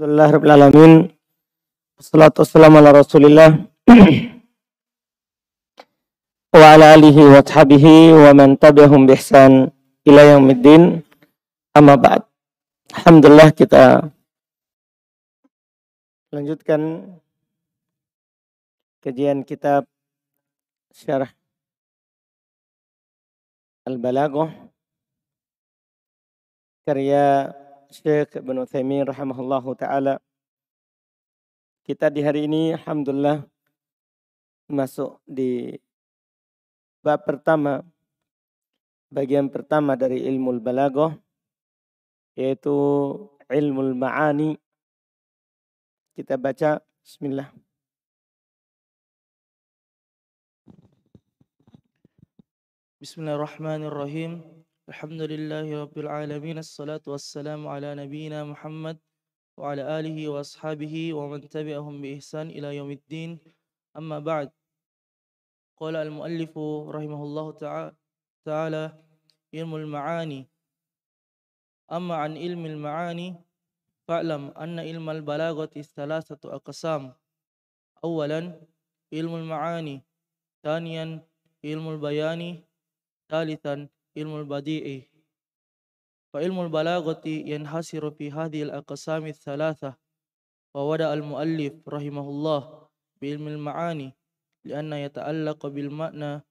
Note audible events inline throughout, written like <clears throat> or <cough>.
Alhamdulillahirrahmanirrahim. Wassalatu wassalamu ala rasulillah. <clears throat> wa ala alihi wa sahbihi wa man tabi'ahum bihsan ila yaumiddin. Amma ba'd. Alhamdulillah kita lanjutkan kajian kitab syarah Al-Balaghah karya Syekh Ibn Uthaymin rahimahullahu taala. Kita di hari ini alhamdulillah masuk di bab pertama bagian pertama dari ilmu balaghah yaitu ilmu ma'ani. Kita baca bismillah. Bismillahirrahmanirrahim. Alhamdulillahi Rabbil Alamin Assalatu wassalamu ala nabiyina Muhammad Wa ala alihi wa ashabihi Wa man tabi'ahum bi ihsan ila yaumiddin Amma ba'd Qala al-muallifu rahimahullahu ta'ala Ilmu al-ma'ani Amma an ilmi al-ma'ani Fa'lam anna ilmu al-balagati Thalathatu aqsam Awalan Ilmu al-ma'ani Thaniyan Ilmu al-bayani Thalithan علم البديع. فعلم البلاغة ينحصر في هذه الأقسام الثلاثة hadhihi المؤلف رحمه الله بعلم المعاني لأن يتعلق بالمعنى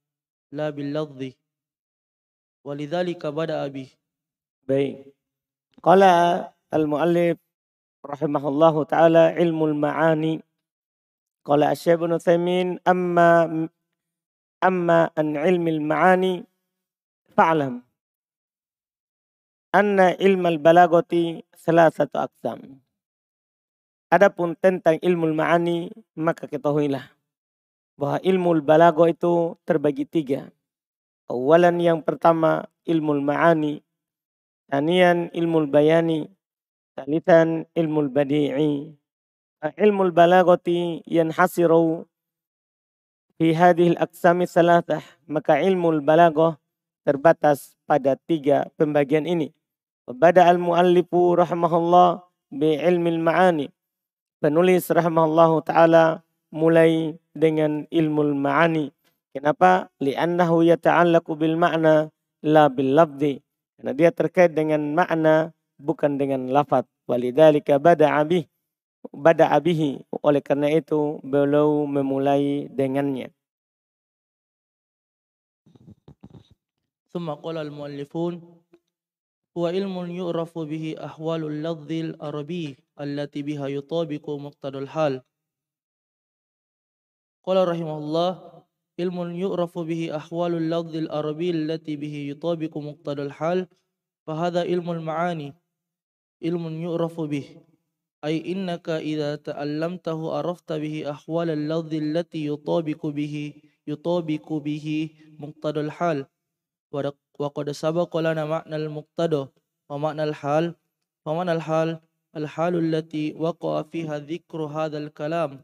لا باللفظ. ولذلك بدأ به. بين. قال المؤلف رحمه الله تعالى علم المعاني. قال الشيخ ابن ثمين أما أما أن علم المعاني fa'lam anna ilmal balagoti salah satu aksam. Adapun tentang ilmu ma'ani maka ketahuilah bahwa ilmu balago itu terbagi tiga. Awalan yang pertama ilmu ma'ani, tanian ilmu bayani, talitan ilmu badi'i. Ilmu balagoti yanhasiru fi hadhihi al-aqsami salatah. Maka ilmu balagoh terbatas pada tiga pembagian ini. Bada al-muallifu rahimahullah bi ilmi ma'ani. Penulis rahimahullah ta'ala mulai dengan ilmu ma'ani. Kenapa? Li'annahu yata'allaku bil ma'na la bil lafzi. Karena dia terkait dengan makna bukan dengan lafaz. Walidhalika bada abih. Bada abihi. Oleh karena itu beliau memulai dengannya. ثم قال المؤلفون هو علم يعرف به أحوال اللفظ العربي التي بها يطابق مقتضى الحال. قال رحمه الله علم يعرف به أحوال اللفظ العربي التي به يطابق مقتضى الحال فهذا علم المعاني علم يعرف به. أي إنك إذا تألمته عرفت به أحوال اللفظ التي يطابق به يطابق به مقتضى الحال. وقد سبق لنا معنى المقتضى ومعنى الحال. ومعنى الحال الحال التي وقع فيها ذكر هذا الكلام.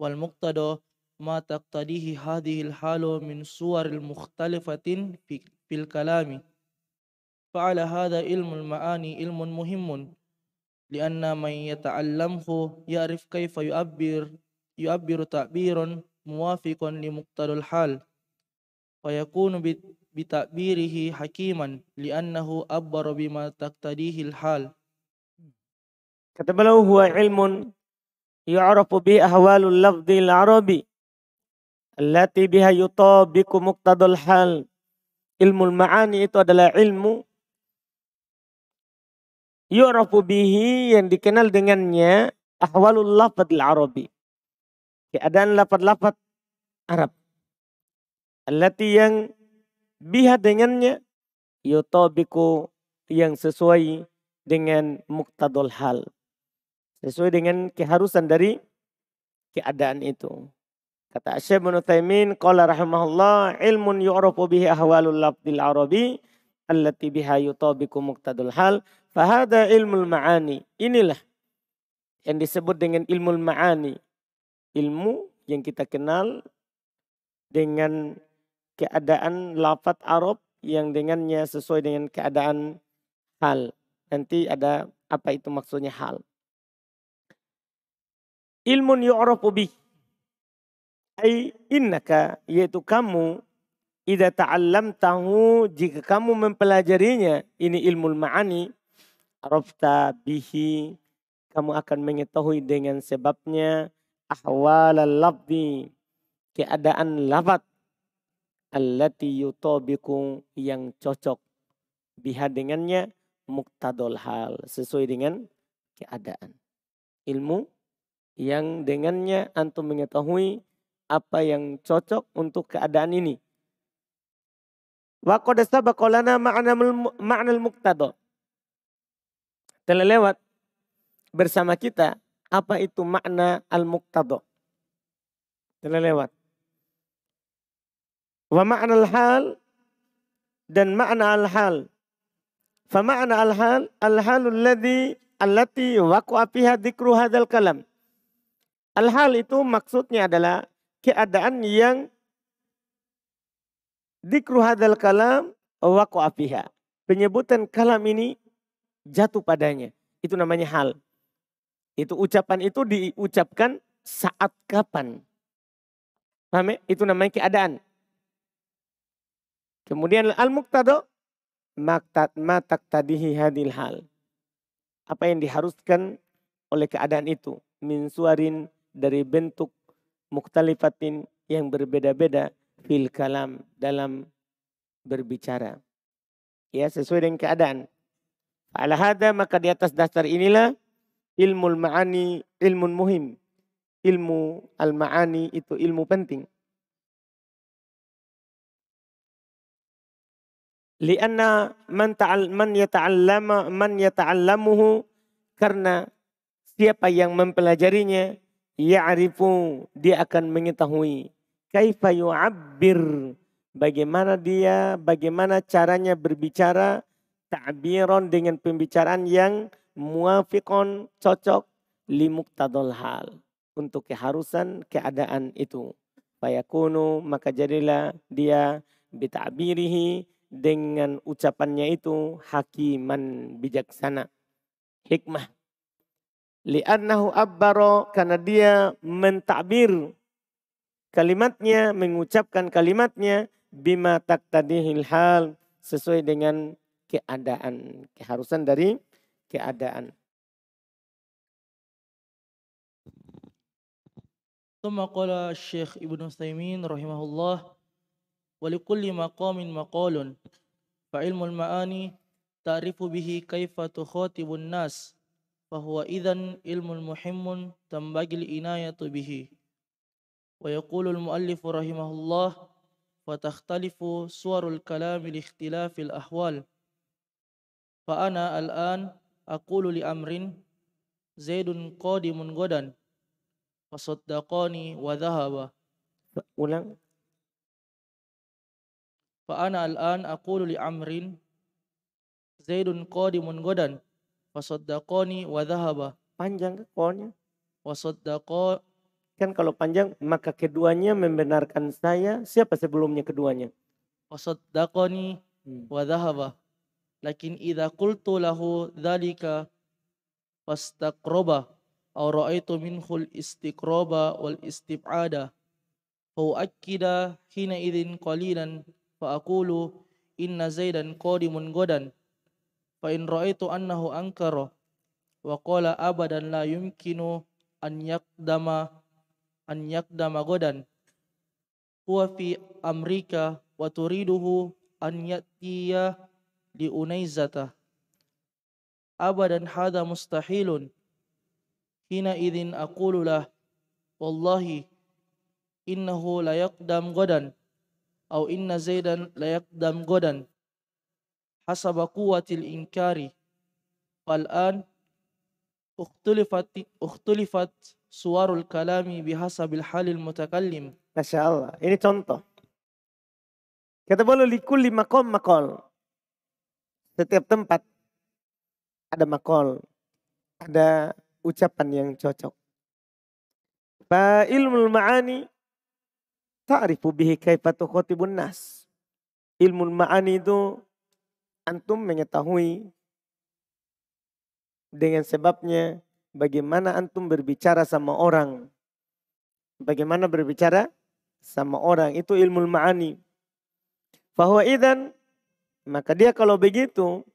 والمقتضى ما تقتضيه هذه الحال من صور مختلفة في الكلام. فعلى هذا علم المعاني علم مهم لأن من يتعلمه يعرف كيف يعبر يعبر تعبيرا موافقا لمقتضى الحال. فيكون bitakbirihi hakiman li'annahu abbar bima taqtadihi al-hal. Kata beliau huwa ilmun yu'rafu bi ahwalul lafdhi al-arabi allati biha yutabiqu muqtadal hal. Ilmu ma'ani itu adalah ilmu yu'rafu bihi yang dikenal dengannya ahwalul lafadh al-arabi. Keadaan lafad-lafad Arab. Allati yang biha dengannya yotobiku yang sesuai dengan muktadul hal. Sesuai dengan keharusan dari keadaan itu. Kata Syekh bin Utsaimin qala rahimahullah ilmun yu'rafu bihi ahwalul lafdil arabi allati biha yutabiku muktadul hal fahada ilmul ma'ani. Inilah yang disebut dengan ilmu ma'ani. Ilmu yang kita kenal dengan keadaan lafat Arab yang dengannya sesuai dengan keadaan hal. Nanti ada apa itu maksudnya hal. ilmun yu'rafu bih. Ay innaka yaitu kamu idza ta'allamtahu jika kamu mempelajarinya ini ilmu ma'ani arafta bihi kamu akan mengetahui dengan sebabnya ahwal lafzi keadaan lafaz allati yutabiku yang cocok biha dengannya muktadol hal sesuai dengan keadaan ilmu yang dengannya antum mengetahui apa yang cocok untuk keadaan ini. Wa qad lana ma'na al-muqtada. Telah lewat bersama kita apa itu makna al-muqtada. Telah lewat. Wa ma'na al-hal dan makna al-hal. Fa ma'na al-hal al-halul ladzi allati waqa'a fiha dzikru hadzal kalam. Al-hal itu maksudnya adalah keadaan yang dikru hadal kalam waqa'a fiha. Penyebutan kalam ini jatuh padanya. Itu namanya hal. Itu ucapan itu diucapkan saat kapan. Paham ya? Itu namanya keadaan. Kemudian al-muqtado maktat matak tadihi hadil hal. Apa yang diharuskan oleh keadaan itu. Min suarin dari bentuk muktalifatin yang berbeda-beda fil kalam dalam berbicara. Ya, sesuai dengan keadaan. Ala hada maka di atas dasar inilah ilmu ma'ani ilmu muhim. Ilmu al-ma'ani itu ilmu penting. Lianna man ta'al man yata'allama man yata'allamuhu karena siapa yang mempelajarinya ya'rifu dia akan mengetahui. kaifa yu'abbir bagaimana dia bagaimana caranya berbicara ta'biron dengan pembicaraan yang muafiqon cocok limuktadol hal untuk keharusan keadaan itu. fayakunu maka jadilah dia bita'birihi dengan ucapannya itu hakiman bijaksana hikmah Li'annahu abbaro karena dia mentakbir kalimatnya, mengucapkan kalimatnya bima taqtadihil hal sesuai dengan keadaan, keharusan dari keadaan. ثم قال الشيخ ابن تيمين رحمه الله ولكل مقام مقال فعلم المعاني تعرف به كيف تخاطب الناس فهو إذن علم مهم تنبغي العناية به. ويقول المؤلف رحمه الله فتختلف صور الكلام لاختلاف الأحوال. فأنا الآن أقول لأمر زيد قادم غدا فصدقاني وذهب. Fa ana al-an aqulu li amrin Zaidun qadimun godan fasaddaqani wa dhahaba. Panjang ke qawnya? Wasaddaqa kan kalau panjang maka keduanya membenarkan saya. Siapa sebelumnya keduanya? wa saddaqani hmm. wa dhahaba. Lakin idza qultu lahu dhalika fastaqraba aw ra'aytu minhu al-istiqraba wal istib'ada fa'akkida hina idin qalilan fa'akulu inna zaidan qadimun godan fa in ra'aitu annahu ankara wa qala abadan la yumkinu an yaqdama an yaqdama godan. Huwa fi amrika wa turiduhu an yatiya li unaizata. Abadan hadha mustahilun. Hina idin aqulu lah wallahi innahu la yaqdam godan au inna zaidan layaqdam godan. Hasaba quwwatil inkari. Fal'an ukhtulifat ukhtulifat suwarul kalami bihasabil halil mutakallim. Masya Allah. Ini contoh. Kata bolo lima makom makol. Setiap tempat ada makol ada ucapan yang cocok. Fa ilmul ma'ani ta'rifu bihi kaifa tukhotibun nas. Ilmu ma'ani itu antum mengetahui dengan sebabnya bagaimana antum berbicara sama orang. Bagaimana berbicara sama orang. Itu ilmu ma'ani. Bahwa idan, maka dia kalau begitu,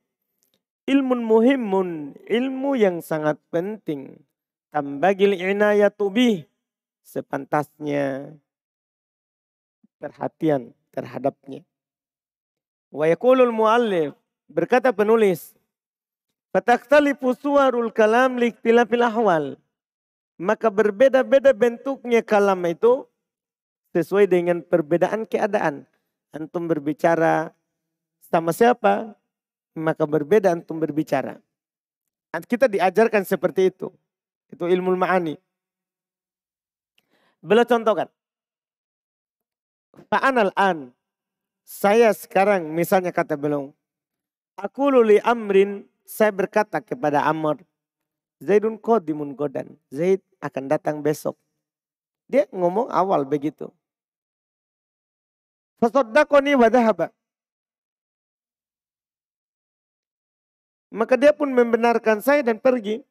ilmu muhimun, ilmu yang sangat penting. Tambagil inayatu bih, sepantasnya perhatian terhadapnya. Wa yakulul muallif, berkata penulis, Fatakhtalifu suwarul kalam liktilafil ahwal. Maka berbeda-beda bentuknya kalam itu sesuai dengan perbedaan keadaan. Antum berbicara sama siapa, maka berbeda antum berbicara. Kita diajarkan seperti itu. Itu ilmu ma'ani. Beliau contohkan. Fa'anal an. Saya sekarang misalnya kata beliau. Aku luli amrin saya berkata kepada Amr, Zaidun qadimun godan. Zaid akan datang besok. Dia ngomong awal begitu. Fasaddaqani wa dhahaba. Maka dia pun membenarkan saya dan pergi.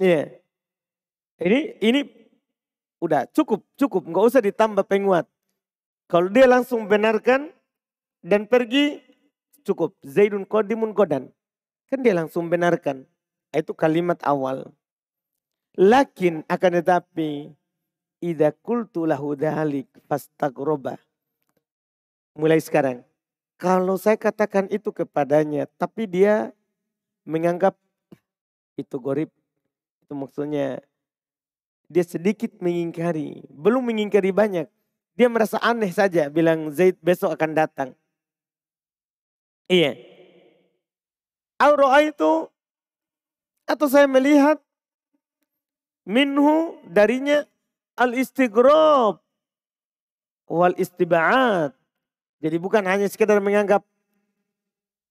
Iya. Ini ini udah cukup, cukup, nggak usah ditambah penguat. Kalau dia langsung benarkan dan pergi, cukup. Zaidun qadimun godan. Kan dia langsung benarkan. Itu kalimat awal. Lakin akan tetapi Ida kultu lahu dhalik fastagroba. Mulai sekarang. Kalau saya katakan itu kepadanya. Tapi dia menganggap itu gorib. Itu maksudnya dia sedikit mengingkari. Belum mengingkari banyak. Dia merasa aneh saja bilang Zaid besok akan datang. Iya. Aura itu atau saya melihat minhu darinya al istigrob wal istiba'at. Jadi bukan hanya sekedar menganggap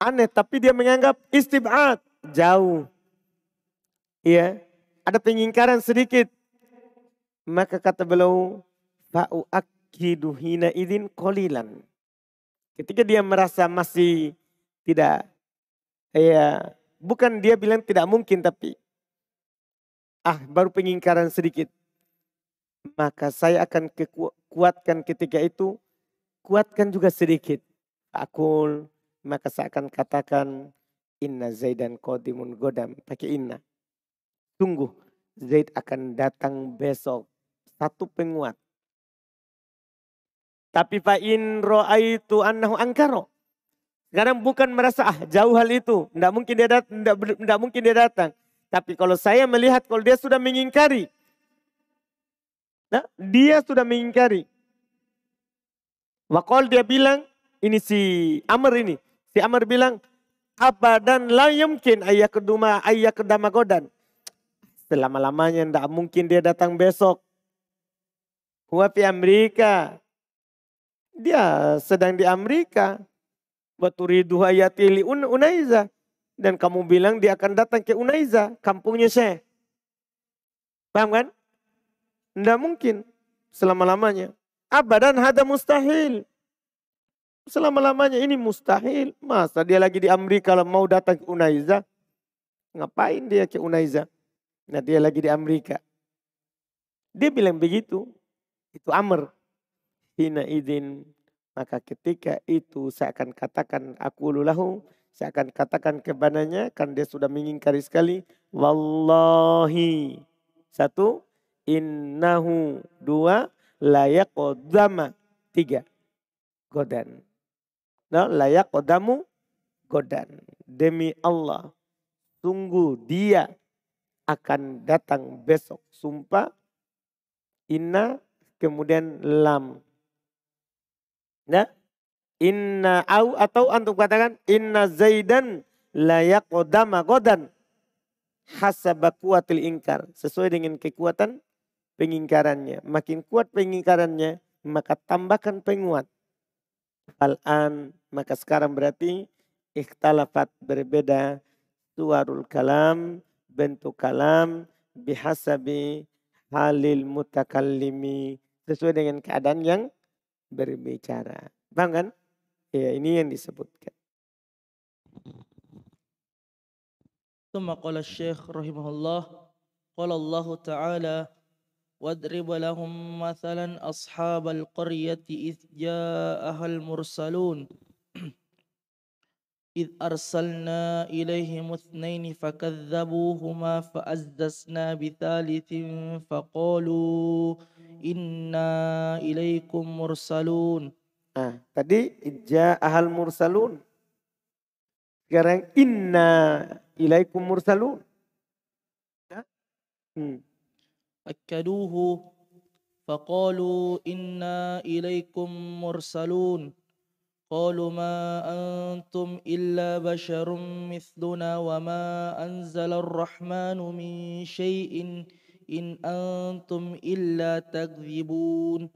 aneh, tapi dia menganggap istiba'at jauh. Iya, ada pengingkaran sedikit. Maka kata beliau, fa'u akidu hina idin kolilan. Ketika dia merasa masih tidak ya bukan dia bilang tidak mungkin tapi ah baru pengingkaran sedikit. Maka saya akan kuatkan ketika itu kuatkan juga sedikit. Akul maka saya akan katakan inna zaidan qadimun godam. Pakai inna. Tunggu zaid akan datang besok satu penguat tapi fa in itu annahu angkaro sekarang bukan merasa ah jauh hal itu, tidak mungkin dia datang, tidak, tidak mungkin dia datang. Tapi kalau saya melihat kalau dia sudah mengingkari, nah, dia sudah mengingkari. Wakol dia bilang, ini si Amr ini, si Amr bilang, apa dan la yumkin ayah keduma ayah kedama godan. Selama-lamanya tidak mungkin dia datang besok. Huwa Amerika. Dia sedang di Amerika. Waturidu hayati li un Unaiza. Dan kamu bilang dia akan datang ke Unaiza, kampungnya saya. Paham kan? Tidak mungkin selama-lamanya. Abadan hada mustahil. Selama-lamanya ini mustahil. Masa dia lagi di Amerika kalau mau datang ke Unaiza. Ngapain dia ke Unaiza? Nah dia lagi di Amerika. Dia bilang begitu. Itu Amr. Hina idin maka ketika itu saya akan katakan aku lulahu, saya akan katakan kepadanya kan dia sudah mengingkari sekali. Wallahi. Satu, innahu. Dua, layak odama. Tiga, godan. Nah, layak odamu godan. Demi Allah, sungguh dia akan datang besok. Sumpah, inna, kemudian lam Ya. Inna au atau antum katakan inna Zaidan layak odama godan hasaba kuatil ingkar. Sesuai dengan kekuatan pengingkarannya. Makin kuat pengingkarannya, maka tambahkan penguat. Al-an, maka sekarang berarti ikhtalafat berbeda suarul kalam, bentuk kalam, bihasabi halil mutakallimi sesuai dengan keadaan yang berbicara. Paham kan? Ya, ini yang disebutkan. ثم قال الشيخ رحمه الله قال الله تعالى واضرب لهم مثلا أصحاب القرية إذ جاءها المرسلون إذ أرسلنا إليهم اثنين فكذبوهما فأززنا بثالث فقالوا إنا إليكم مرسلون Nah, tadi ahal mursalun. Sekarang inna ilaikum mursalun. Ya? Hmm. أكدوه فقالوا إنا إليكم مرسلون قالوا ما أنتم إلا بشر مثلنا وما أنزل الرحمن من شيء إن أنتم إلا تكذبون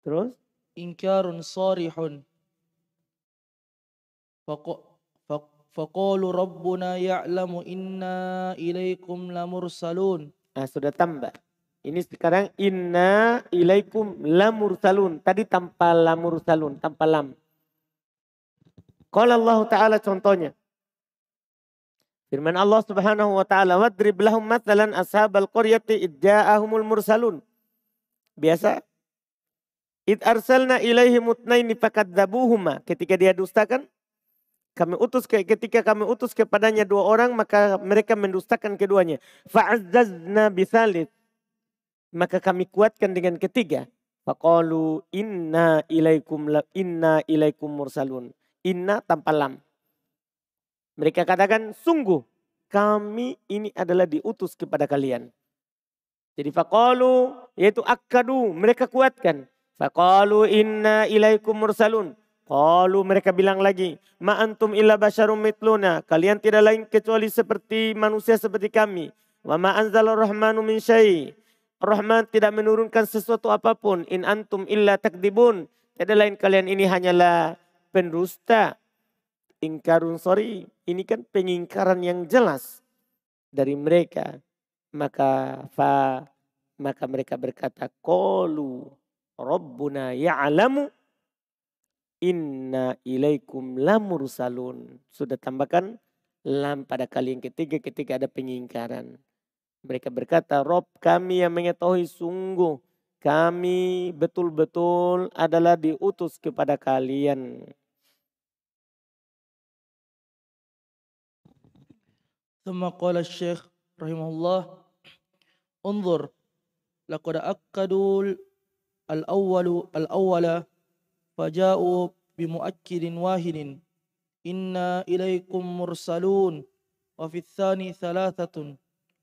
Terus? إنكار صارح فق... فق... فقالوا ربنا يعلم إنا إليكم لمرسلون Nah, sudah tambah. ini sekarang inna ilaikum lamursalun. Tadi tanpa lamursalun, tanpa lam. Qala Allah Ta'ala contohnya. Firman Allah Subhanahu wa taala, "Wadrib lahum mathalan ashabal qaryati idja'ahumul mursalun." Biasa Id arsalna ilaihi mutnaini fakadzabuhuma. Ketika dia dustakan, kami utus ke, ketika kami utus kepadanya dua orang, maka mereka mendustakan keduanya. Fa'azzazna bisalit maka kami kuatkan dengan ketiga. Faqalu inna ilaikum la, inna ilaikum mursalun. Inna tanpa lam. Mereka katakan sungguh kami ini adalah diutus kepada kalian. Jadi faqalu yaitu akadu mereka kuatkan. Faqalu inna ilaikum mursalun. Qalu mereka bilang lagi, ma antum illa basyarum mitluna. Kalian tidak lain kecuali seperti manusia seperti kami. Wa ma anzalar rahmanu min syai' Rahman tidak menurunkan sesuatu apa pun. In antum illa takdibun. Tidak lain kalian ini hanyalah pendusta. Ingkarun sorry. Ini kan pengingkaran yang jelas dari mereka. Maka fa maka mereka berkata qalu rabbuna ya'lamu inna ilaikum lamursalun. Sudah tambahkan lam pada kali yang ketiga ketika ada pengingkaran. Mereka berkata, Rob kami yang mengetahui sungguh kami betul-betul adalah diutus kepada kalian. ثم قال الشيخ رحمه الله انظر لقد أكدوا الأول الأول فجاءوا بمؤكد واحد إنا إليكم مرسلون وفي الثاني ثلاثة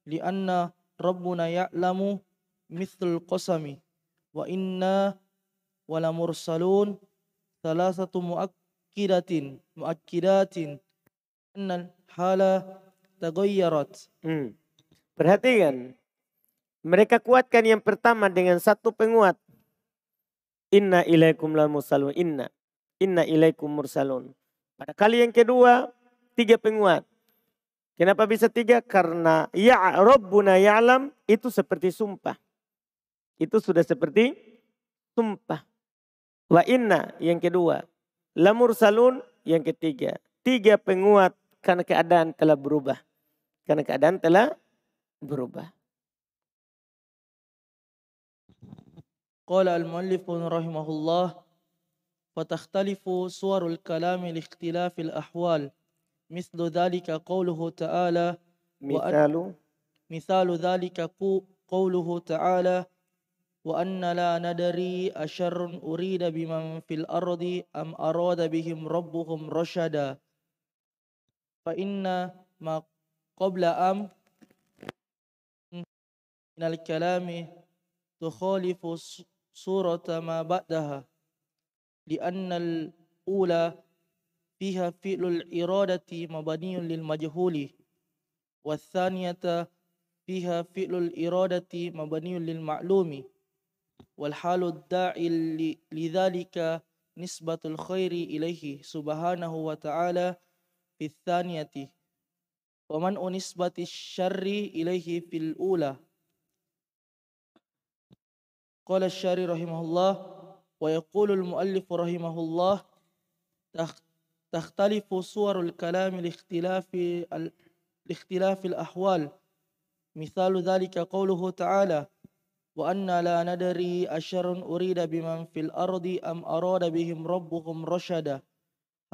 li'anna rabbuna ya'lamu mithl qasami wa inna wala mursalun thalathatu muakkidatin muakkidatin. Anna hala taghayyarat hmm. perhatikan. Mereka kuatkan yang pertama dengan satu penguat. Inna ilaikum la mursalun. Inna. Inna ilaikum mursalun. Pada kali yang kedua tiga penguat. Kenapa bisa tiga? Karena ya Rabbuna ya'lam itu seperti sumpah. Itu sudah seperti sumpah. Wa inna yang kedua. Lamur salun yang ketiga. Tiga penguat karena keadaan telah berubah. Karena keadaan telah berubah. Qala al-muallifun rahimahullah wa takhtalifu suwarul kalami li ikhtilafil ahwal. مثل ذلك قوله تعالى مثال. مثال ذلك قوله تعالى وأن لا ندري أشر أريد بمن في الأرض أم أراد بهم ربهم رشدا. فإن ما قبل أم من الكلام تخالف صورة ما بعدها لأن الأولى فيها فعل الإرادة مبني للمجهول والثانية فيها فعل الإرادة مبني للمعلوم والحال الداعي لذلك نسبة الخير إليه سبحانه وتعالى في الثانية ومنع نسبة الشر إليه في الأولى. قال الشاري رحمه الله ويقول المؤلف رحمه الله تختلف صور الكلام لاختلاف لاختلاف الأحوال. مثال ذلك قوله تعالى وأنا لا ندري أشر أريد بمن في الأرض أم أراد بهم ربهم رشدا.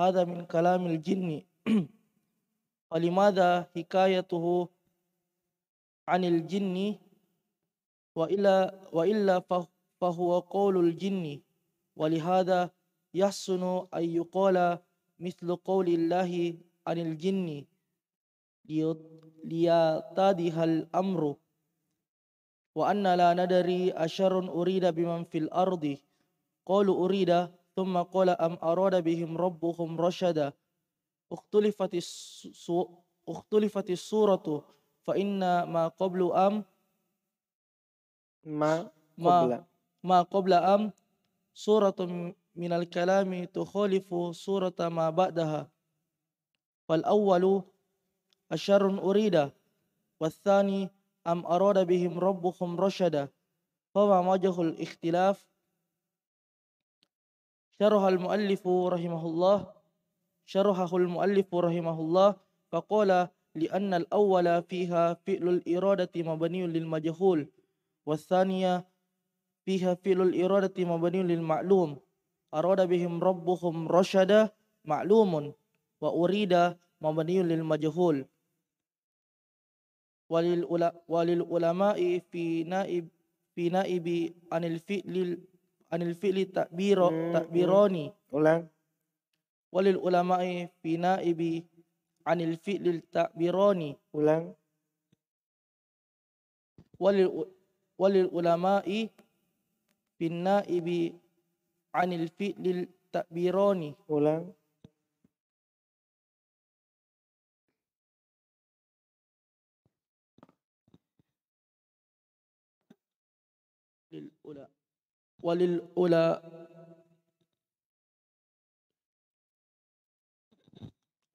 هذا من كلام الجن. <clears throat> ولماذا حكايته عن الجن؟ وإلا وإلا فه- فهو قول الجن. ولهذا يحسن أن يقال mislu qawlillahi anil jinni liyatadihal amru wa anna la nadari asharun urida biman fil ardi. Qalu urida thumma qala am arada bihim rabbuhum rashada. Ukhtulifatis ukhtulifatis suratu fa inna ma qablu am ma ma, ma qabla من الكلام تخالف سورة ما بعدها. فالأول أشر أريد والثاني أم أراد بهم ربهم رشدا. فما وجه الاختلاف؟ شرح المؤلف رحمه الله شرحه المؤلف رحمه الله فقال لأن الأول فيها فعل الإرادة مبني للمجهول والثانية فيها فعل الإرادة مبني للمعلوم. arada bihim rabbuhum rasyada ma'lumun wa urida mabniyun lil majhul. Walil ula, walil ulama'i fi naib fi naibi anil fi'lil anil fi'li takbiro hmm, hmm. takbironi ulang. Walil ulama'i fi naibi anil fi'lil takbironi ulang. Walil walil ulama'i fi naibi عن الفعل التعبيران Ulang. للأولى وللأولى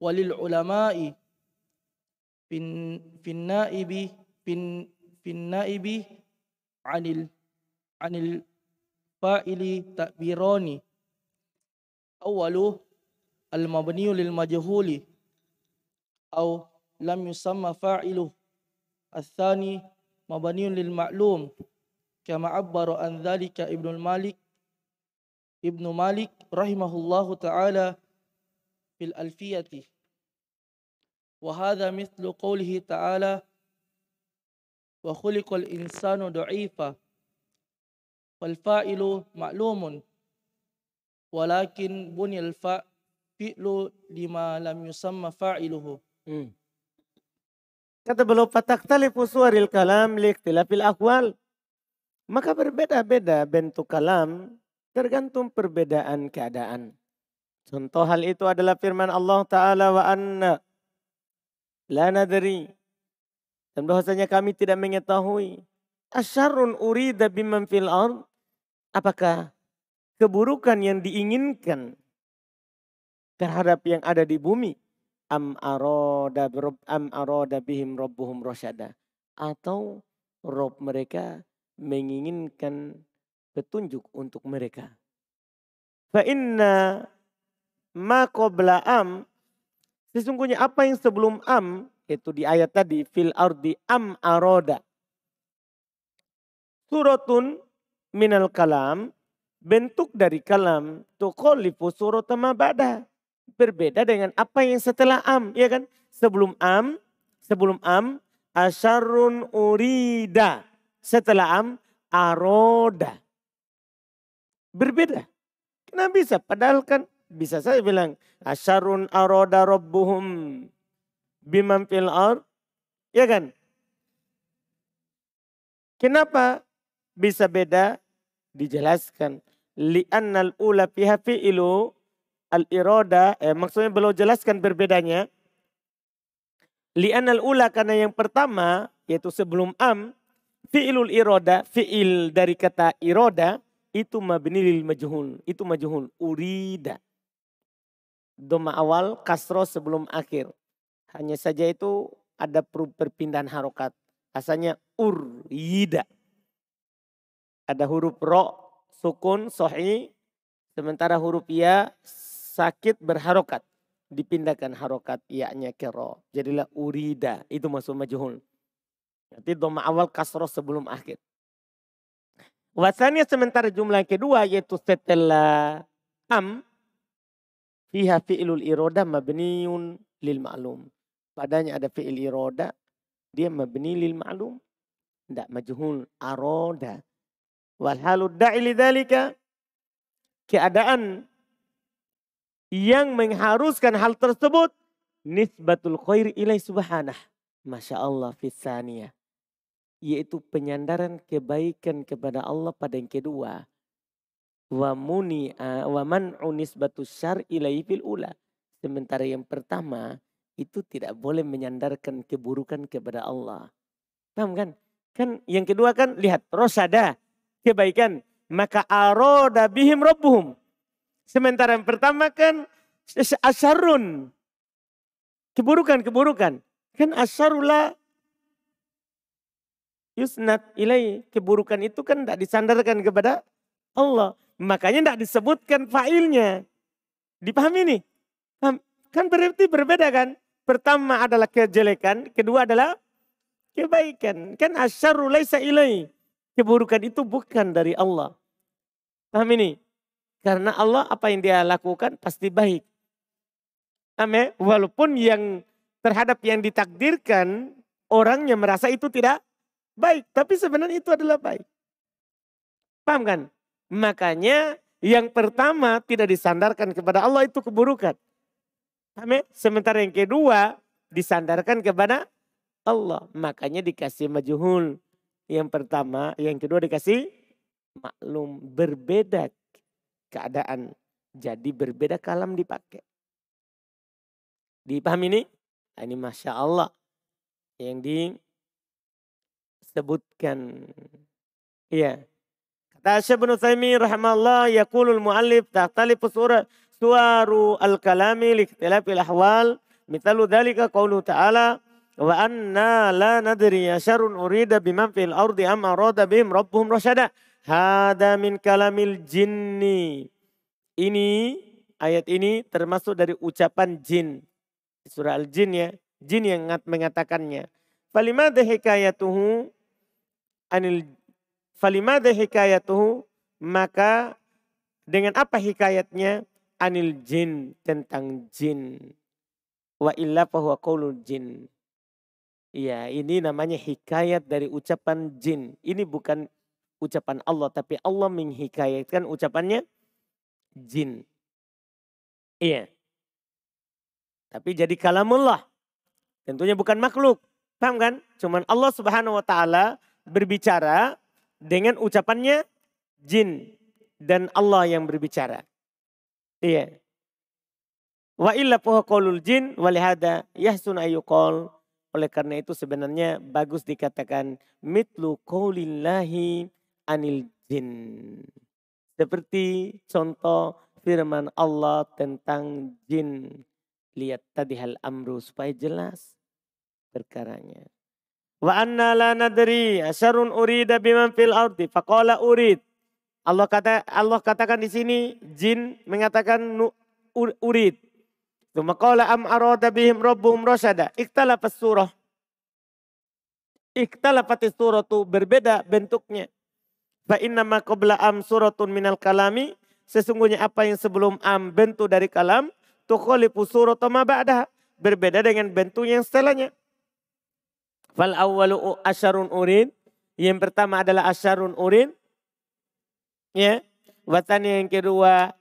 وللعلماء في الن- في النائب في الن- في النائب عن ال عن الفاعل تعبيران أول المبني للمجهول أو لم يسمى فاعله الثاني مبني للمعلوم كما عبر عن ذلك ابن المالك ابن مالك رحمه الله تعالى في الألفية وهذا مثل قوله تعالى وخلق الإنسان ضعيفا wal fa'ilu ma'lumun. Walakin bunyal fa fi'lu lima lam yusamma fa'iluhu. Hmm. kata beliau fataktalifu suaril kalam liiktilafil akwal maka berbeda-beda bentuk kalam tergantung perbedaan keadaan. Contoh hal itu adalah firman Allah taala wa anna la nadri. Dan bahwasanya kami tidak mengetahui asyarun urida bimman fil ard. Apakah keburukan yang diinginkan terhadap yang ada di bumi am aroda am aroda bihim robbuhum rosyada atau rob mereka menginginkan petunjuk untuk mereka. Fa inna ma qabla am sesungguhnya apa yang sebelum am itu di ayat tadi fil ardi am aroda suratun minal kalam bentuk dari kalam tukhalifu surat ma ba'da berbeda dengan apa yang setelah am, ya kan? Sebelum am, sebelum am, asyarun urida. Setelah am, aroda. Berbeda. Kenapa bisa? Padahal kan bisa saya bilang, asyarun aroda rabbuhum bimam fil ar. Ya kan? Kenapa bisa beda? Dijelaskan. Li'annal ula fiha fi'ilu al-iroda, eh, maksudnya beliau jelaskan berbedanya. Li'anal ula karena yang pertama, yaitu sebelum am, fi'ilul iroda, fi'il dari kata iroda, itu mabni lil majhul, itu majhul, urida. Doma awal, kasro sebelum akhir. Hanya saja itu ada perpindahan harokat. Asalnya urida. Ada huruf ro, sukun, sohi, sementara huruf ya sakit berharokat. dipindahkan harokat yaknya kero. Jadilah urida. Itu masuk majhul. Nanti doma awal kasroh sebelum akhir. Wasanya sementara jumlah kedua yaitu setelah am fiha fi'lul iroda mabniun lil ma'lum. Padanya ada fi'il iroda dia mabni lil ma'lum. Tidak majhul aroda. Da'i lidhalika keadaan yang mengharuskan hal tersebut nisbatul khair ilai subhanah. Masya Allah fisaniyah. Yaitu penyandaran kebaikan kepada Allah pada yang kedua. Wa muni wa man'u nisbatus syar ilai fil ula. Sementara yang pertama itu tidak boleh menyandarkan keburukan kepada Allah. Paham kan? Kan yang kedua kan lihat rosada kebaikan maka aroda bihim rabbuhum Sementara yang pertama kan asyarun. Keburukan-keburukan. Kan asyarullah yusnat ilai. Keburukan itu kan tidak disandarkan kepada Allah. Makanya tidak disebutkan failnya. Dipahami nih? Kan berarti berbeda kan? Pertama adalah kejelekan, kedua adalah kebaikan. Kan asyarullah laisa ilai. Keburukan itu bukan dari Allah. Paham ini? Karena Allah apa yang dia lakukan pasti baik. Amin. Walaupun yang terhadap yang ditakdirkan orangnya merasa itu tidak baik. Tapi sebenarnya itu adalah baik. Paham kan? Makanya yang pertama tidak disandarkan kepada Allah itu keburukan. Amin. Sementara yang kedua disandarkan kepada Allah. Makanya dikasih majuhul. Yang pertama, yang kedua dikasih maklum. Berbeda keadaan. Jadi berbeda kalam dipakai. Dipahami ini? Nah, ini Masya Allah. Yang disebutkan. Iya. Kata Syekh bin Utsaimin rahimahullah yaqulul muallif tahtalifu surah suaru al-kalami li ahwal. Mithalu dhalika qawlu ta'ala wa anna la nadri syarrun urida biman fil ardi am arada bihim rabbuhum rasyada. Hada min kalamil jinni. Ini ayat ini termasuk dari ucapan jin. Surah Al-Jin ya. Jin yang mengatakannya. Falimada hikayatuhu anil falimada hikayatuhu maka dengan apa hikayatnya anil jin tentang jin. Wa illa fahuwa qawlul jin. Ya, ini namanya hikayat dari ucapan jin. Ini bukan ucapan Allah tapi Allah menghikayatkan ucapannya jin. Iya. Tapi jadi kalamullah. Tentunya bukan makhluk. Paham kan? Cuman Allah subhanahu wa ta'ala berbicara dengan ucapannya jin. Dan Allah yang berbicara. Iya. Wa illa jin walihada yahsun ayuqol. Oleh karena itu sebenarnya bagus dikatakan mitlu qawlillahi anil jin. Seperti contoh firman Allah tentang jin. Lihat tadi hal amru supaya jelas perkaranya. Wa anna la nadri asyarun urida biman fil ardi faqala urid. Allah kata Allah katakan di sini jin mengatakan urid. Tuma qala am arada bihim rabbuhum rasyada. Ikhtalafas surah. Ikhtalafatis surah itu berbeda bentuknya. Fa inna ma qabla am suratun minal kalami. Sesungguhnya apa yang sebelum am bentuk dari kalam. Tukhalifu suratu ma ba'dah. Berbeda dengan bentuk yang setelahnya. Fal awwalu asyarun urin. Yang pertama adalah asyarun urin. Ya. Watani yang kedua.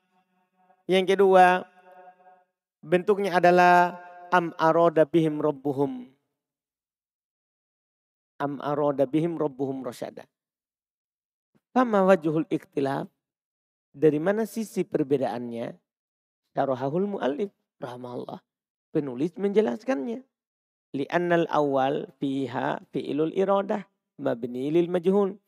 Yang kedua. Bentuknya adalah am aroda bihim rabbuhum. Am aroda bihim rabbuhum rasyada. Fama wajuhul ikhtilaf. Dari mana sisi perbedaannya? Syarahul mu'allif rahmallah. Penulis menjelaskannya. Li'annal awal fiha fi'ilul iradah mabni lil majhul.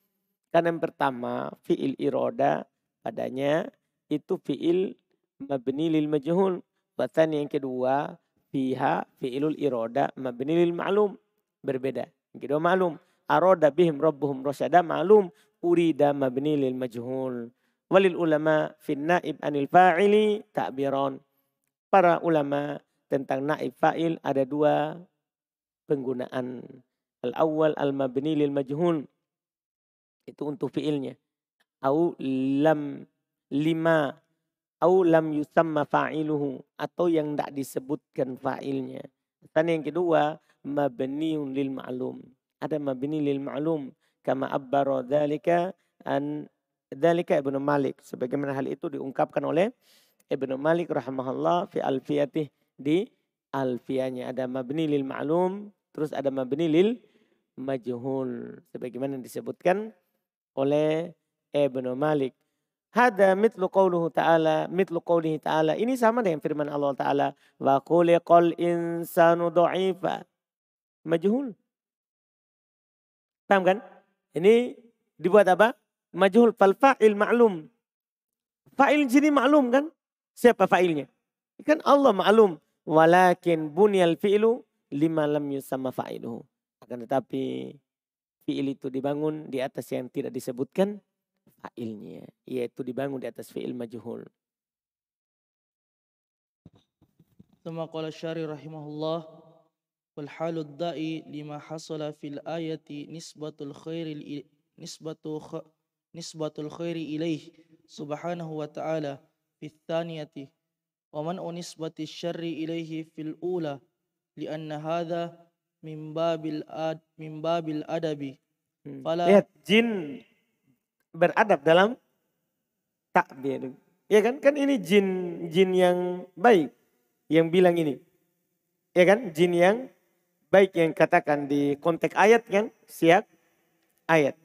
Karena yang pertama fi'il iroda padanya itu fi'il mabni lil majhul. Bahkan yang kedua fiha fi'ilul iroda mabni lil ma'lum. Berbeda. Yang kedua ma'lum. Aroda bihim rabbuhum rasyada ma'lum urida mabni lil majhul. Walil ulama fin naib anil fa'ili ta'biron. Para ulama tentang naib fa'il ada dua penggunaan. Al-awwal al-mabni lil majhul. Itu untuk fiilnya. Au lam lima au lam yusamma fa'iluhu atau yang tidak disebutkan fa'ilnya. Dan yang kedua mabniun lil ma'lum. Ada mabni lil ma'lum. Kama abbara dzalika an dzalika Ibnu Malik. Sebagaimana hal itu diungkapkan oleh Ibnu Malik rahimahullah fi alfiyatih di alfiyahnya. Ada mabni lil ma'lum terus ada mabni lil majhul. Sebagaimana disebutkan oleh Ibnu Malik Hada mitlu qawluhu ta'ala, mitlu qawlihi ta'ala. Ini sama dengan firman Allah Ta'ala. Wa khuliqal insanu do'ifa. Majhul. Paham kan? Ini dibuat apa? Majhul fal fa'il ma'lum. Fa'il sini ma'lum kan? Siapa fa'ilnya? Kan Allah ma'lum. Walakin bunyal fi'lu lima lam yusamma fa'iluhu. Akan tetapi fi'il itu dibangun di atas yang tidak disebutkan fa'ilnya. Yaitu dibangun di atas fi'il majhul. ثم قال الشاري رحمه الله والحال الدائي لما حصل في الآية نسبة الخير نسبة نسبة الخير إليه سبحانه وتعالى في الثانية ومنع نسبة الشر إليه في الأولى لأن هذا من باب الأد من باب الأدب فلا lihat jin beradab dalam takbir. Ya kan? Kan ini jin jin yang baik yang bilang ini. Ya kan? Jin yang baik yang katakan di konteks ayat kan? Siap ayat.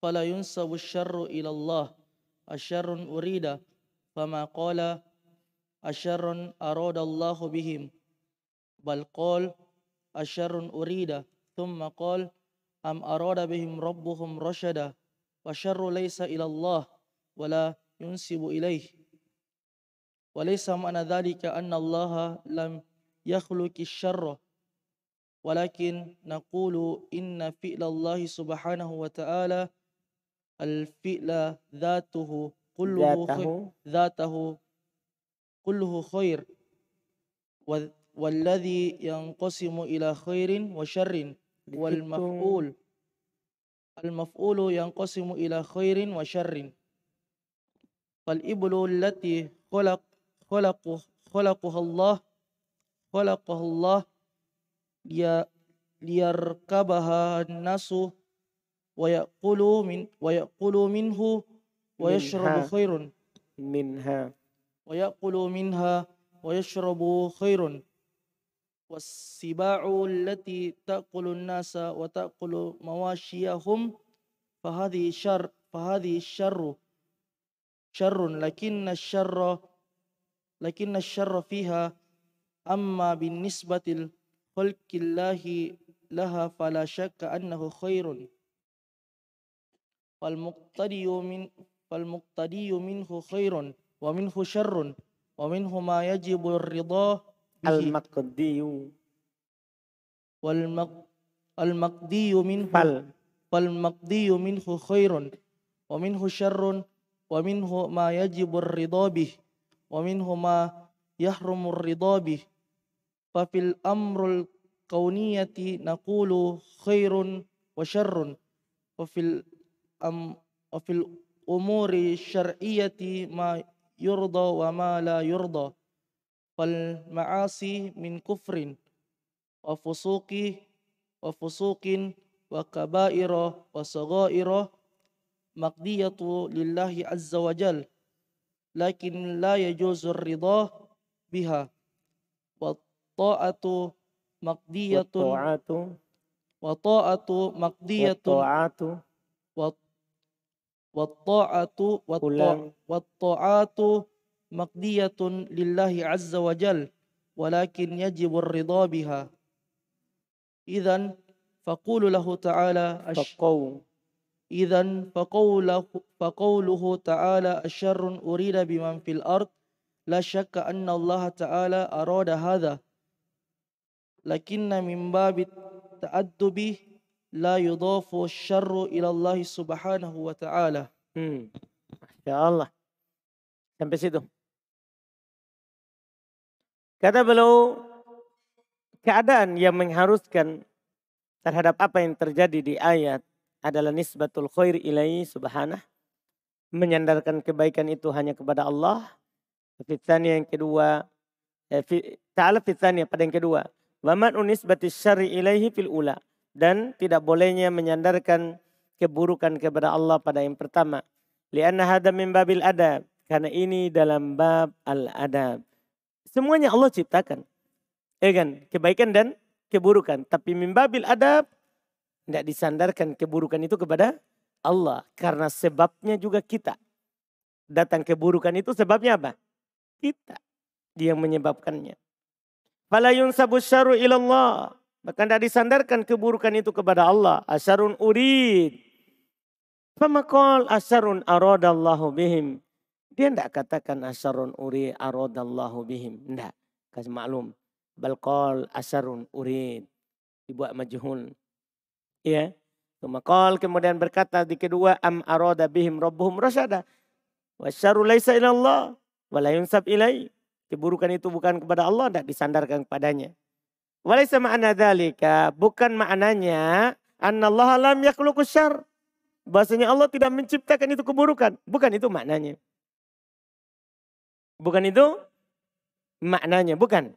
Fala yunsabu syarru ila Allah. Asyarrun urida. Fama qala asyarrun arada Allah bihim. Bal qal asyarrun urida. Thumma qal أم أراد بهم ربهم رشدا والشر ليس إلى الله ولا ينسب إليه. وليس معنى ذلك أن الله لم يخلق الشر ولكن نقول إن فعل الله سبحانه وتعالى الفعل ذاته كله ذاته, خير. ذاته؟ كله خير. والذي ينقسم إلى خير وشر. والمفعول. المفعول ينقسم إلى خير وشر. فالإبل التي خلق خلق خلقها الله خلقها الله ليركبها الناس ويأكل من ويأكل منه ويشرب خير. منها. ويأكل منها ويشرب خير. والسباع التي تأكل الناس وتأكل مواشيهم فهذه شر فهذه الشر شر لكن الشر لكن الشر فيها أما بالنسبة لخلق الله لها فلا شك أنه خير. فالمقتدي من فالمقتدي منه خير ومنه شر ومنه ما يجب الرضا المقدي والمق المقدي منه فال فالمقدي منه خير ومنه شر ومنه ما يجب الرضا به ومنه ما يحرم الرضا به. ففي الأمر الكونية نقول خير وشر وفي الأم وفي الأمور الشرعية ما يرضى وما لا يرضى. والمعاصي من كفر وفسوق وفسوق وكبائر وصغائر مقضية لله عز وجل لكن لا يجوز الرضا بها. والطاعة مقضية والطاعة وطاعة مقضية والطاعة والطاعة والطاعات مقضية لله عز وجل ولكن يجب الرضا بها إذا فقول له تعالى فقول إذا فقوله, فقوله تعالى الشر أريد بمن في الأرض لا شك أن الله تعالى أراد هذا لكن من باب التأدب لا يضاف الشر إلى الله سبحانه وتعالى. Hmm. Masya Allah. Sampai situ. Kata beliau, keadaan yang mengharuskan terhadap apa yang terjadi di ayat adalah nisbatul khair ilaihi subhanah. Menyandarkan kebaikan itu hanya kepada Allah. Fitani yang kedua, eh, ta'ala fitani pada yang kedua. Waman unisbati syari ilaihi fil ula. Dan tidak bolehnya menyandarkan keburukan kepada Allah pada yang pertama. Lianna hada min babil adab. Karena ini dalam bab al-adab. Semuanya Allah ciptakan. Ya kan? Kebaikan dan keburukan. Tapi mimbabil adab. Tidak disandarkan keburukan itu kepada Allah. Karena sebabnya juga kita. Datang keburukan itu sebabnya apa? Kita. Dia menyebabkannya. Fala yunsabu syaru ilallah. Bahkan tidak disandarkan keburukan itu kepada Allah. Asyarun urid. Famakol asyarun aradallahu bihim. Dia tidak katakan asyarun uri aradallahu bihim. Tidak. Kasih maklum. Balqal asyarun urid. Dibuat majhul. Ya. Makal kemudian berkata di kedua am arada bihim rabbuhum rasyada. Wasyaru laisa ilallah. Wala ilai. Keburukan itu bukan kepada Allah. Tidak disandarkan kepadanya. Walaysa ma'ana dhalika. Bukan maknanya. Anna Allah lam yakluku syar. Bahasanya Allah tidak menciptakan itu keburukan. Bukan itu maknanya. Bukan itu maknanya, bukan.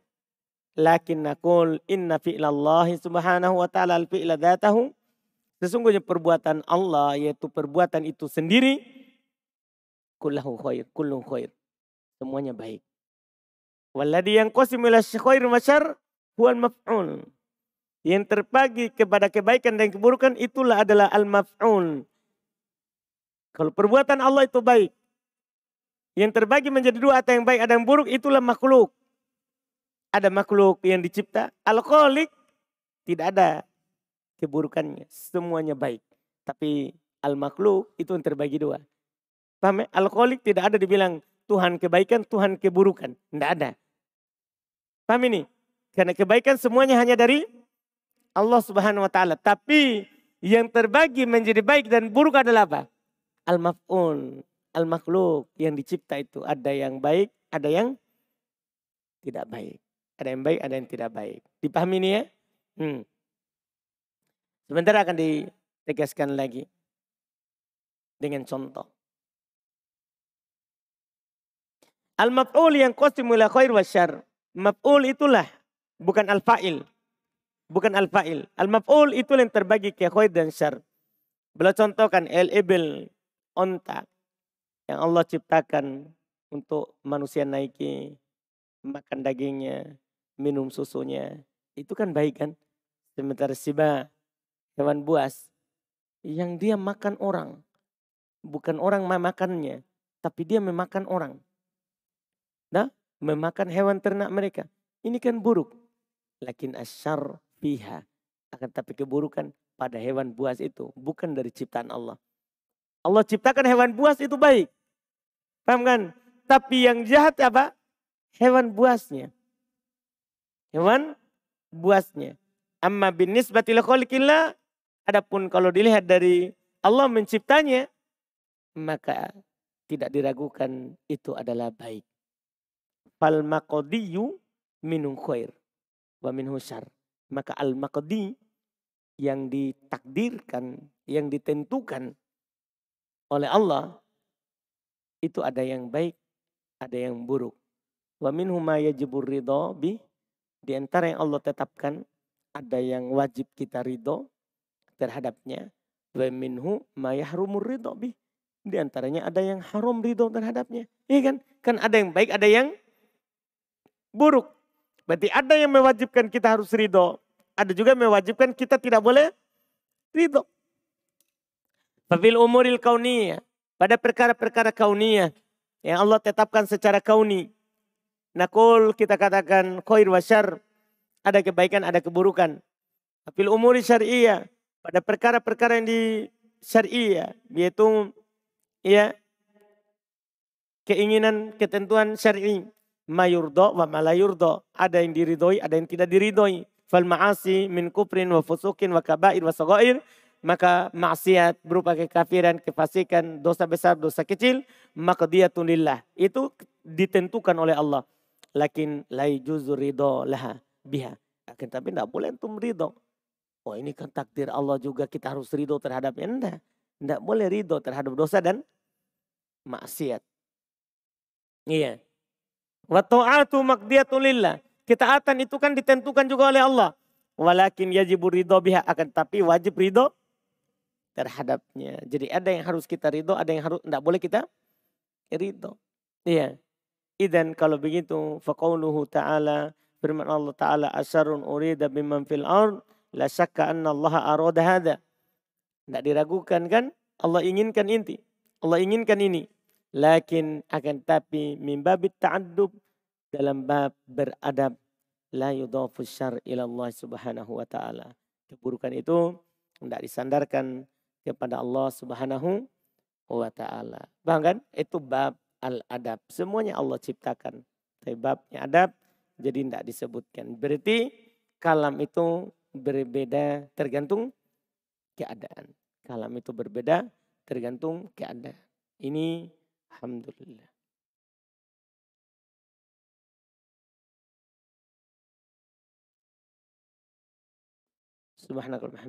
Lakin nakul inna fi'lallahi subhanahu wa ta'ala al-fi'la dhatahu. Sesungguhnya perbuatan Allah yaitu perbuatan itu sendiri. Kullahu khair, kullu khair. Semuanya baik. Walladhi yang qasimila khair masyar huwal maf'ul. Yang terbagi kepada kebaikan dan keburukan itulah adalah al-maf'ul. Kalau perbuatan Allah itu baik, yang terbagi menjadi dua atau yang baik ada yang buruk itulah makhluk. Ada makhluk yang dicipta. Alkoholik tidak ada keburukannya. Semuanya baik. Tapi al-makhluk itu yang terbagi dua. Paham ya? Alkoholik tidak ada dibilang Tuhan kebaikan, Tuhan keburukan. Tidak ada. Paham ini? Karena kebaikan semuanya hanya dari Allah subhanahu wa ta'ala. Tapi yang terbagi menjadi baik dan buruk adalah apa? Al-maf'un al-makhluk yang dicipta itu ada yang baik, ada yang tidak baik. Ada yang baik, ada yang tidak baik. Dipahami ini ya? Hmm. Sebentar akan ditegaskan lagi dengan contoh. Al-maf'ul yang qasimul khair wa syar. Maf'ul itulah bukan al-fa'il. Bukan al-fa'il. Al-maf'ul itu yang terbagi ke khair dan syar. Beliau contohkan el-ibil, onta yang Allah ciptakan untuk manusia naiki, makan dagingnya, minum susunya. Itu kan baik kan? Sementara siba, hewan buas, yang dia makan orang. Bukan orang memakannya, tapi dia memakan orang. Nah, memakan hewan ternak mereka. Ini kan buruk. Lakin asyar fiha. Akan tapi keburukan pada hewan buas itu. Bukan dari ciptaan Allah. Allah ciptakan hewan buas itu baik. Paham kan? Tapi yang jahat apa? Hewan buasnya. Hewan buasnya. Amma bin nisbatil khalikillah. Adapun kalau dilihat dari Allah menciptanya. Maka tidak diragukan itu adalah baik. Fal maqdiyu minum khair. Wa min husyar. Maka al maqdi yang ditakdirkan, yang ditentukan oleh Allah itu ada yang baik, ada yang buruk. Wa minhum yajibur ridho bi di antara yang Allah tetapkan ada yang wajib kita ridho terhadapnya. Wa minhu ma yahrumur ridho bi di antaranya ada yang haram ridho terhadapnya. Iya kan? Kan ada yang baik, ada yang buruk. Berarti ada yang mewajibkan kita harus ridho. Ada juga yang mewajibkan kita tidak boleh ridho. Fafil umuril kauniyah pada perkara-perkara kauniyah yang Allah tetapkan secara kauni. Nakul kita katakan khair wa syar. Ada kebaikan, ada keburukan. Tapi umuri syariah. Pada perkara-perkara yang di syariah. Yaitu ya keinginan, ketentuan syar'i. Mayurdo wa malayurdo. Ada yang diridhoi, ada yang tidak diridhoi. Fal ma'asi min kufrin wa fusukin wa kabair wa sagair maka maksiat berupa kekafiran, kefasikan, dosa besar, dosa kecil, maka dia tunillah. Itu ditentukan oleh Allah. Lakin la juzu ridho laha biha. Akan tapi tidak boleh antum ridho. Oh ini kan takdir Allah juga kita harus ridho terhadapnya. Tidak. Tidak boleh ridho terhadap dosa dan maksiat. Iya. Wa ta'atu maqdiyatun lillah. Ketaatan itu kan ditentukan juga oleh Allah. Walakin yajibu ridho biha. Akan tapi wajib ridho terhadapnya. Jadi ada yang harus kita ridho, ada yang harus tidak boleh kita ridho. Iya. Idan kalau begitu faqauluhu ta'ala firman Allah taala asarun urida biman fil ard la syakka anna Allah arada hada. Tidak diragukan kan? Allah inginkan inti. Allah inginkan ini. Lakin akan tapi min babit ta'addub dalam bab beradab la yudafu syar ila Allah subhanahu wa ta'ala. Keburukan itu tidak disandarkan kepada Allah subhanahu wa ta'ala. Bahkan itu bab al-adab. Semuanya Allah ciptakan. Tapi babnya adab jadi tidak disebutkan. Berarti kalam itu berbeda tergantung keadaan. Kalam itu berbeda tergantung keadaan. Ini Alhamdulillah. Subhanallah.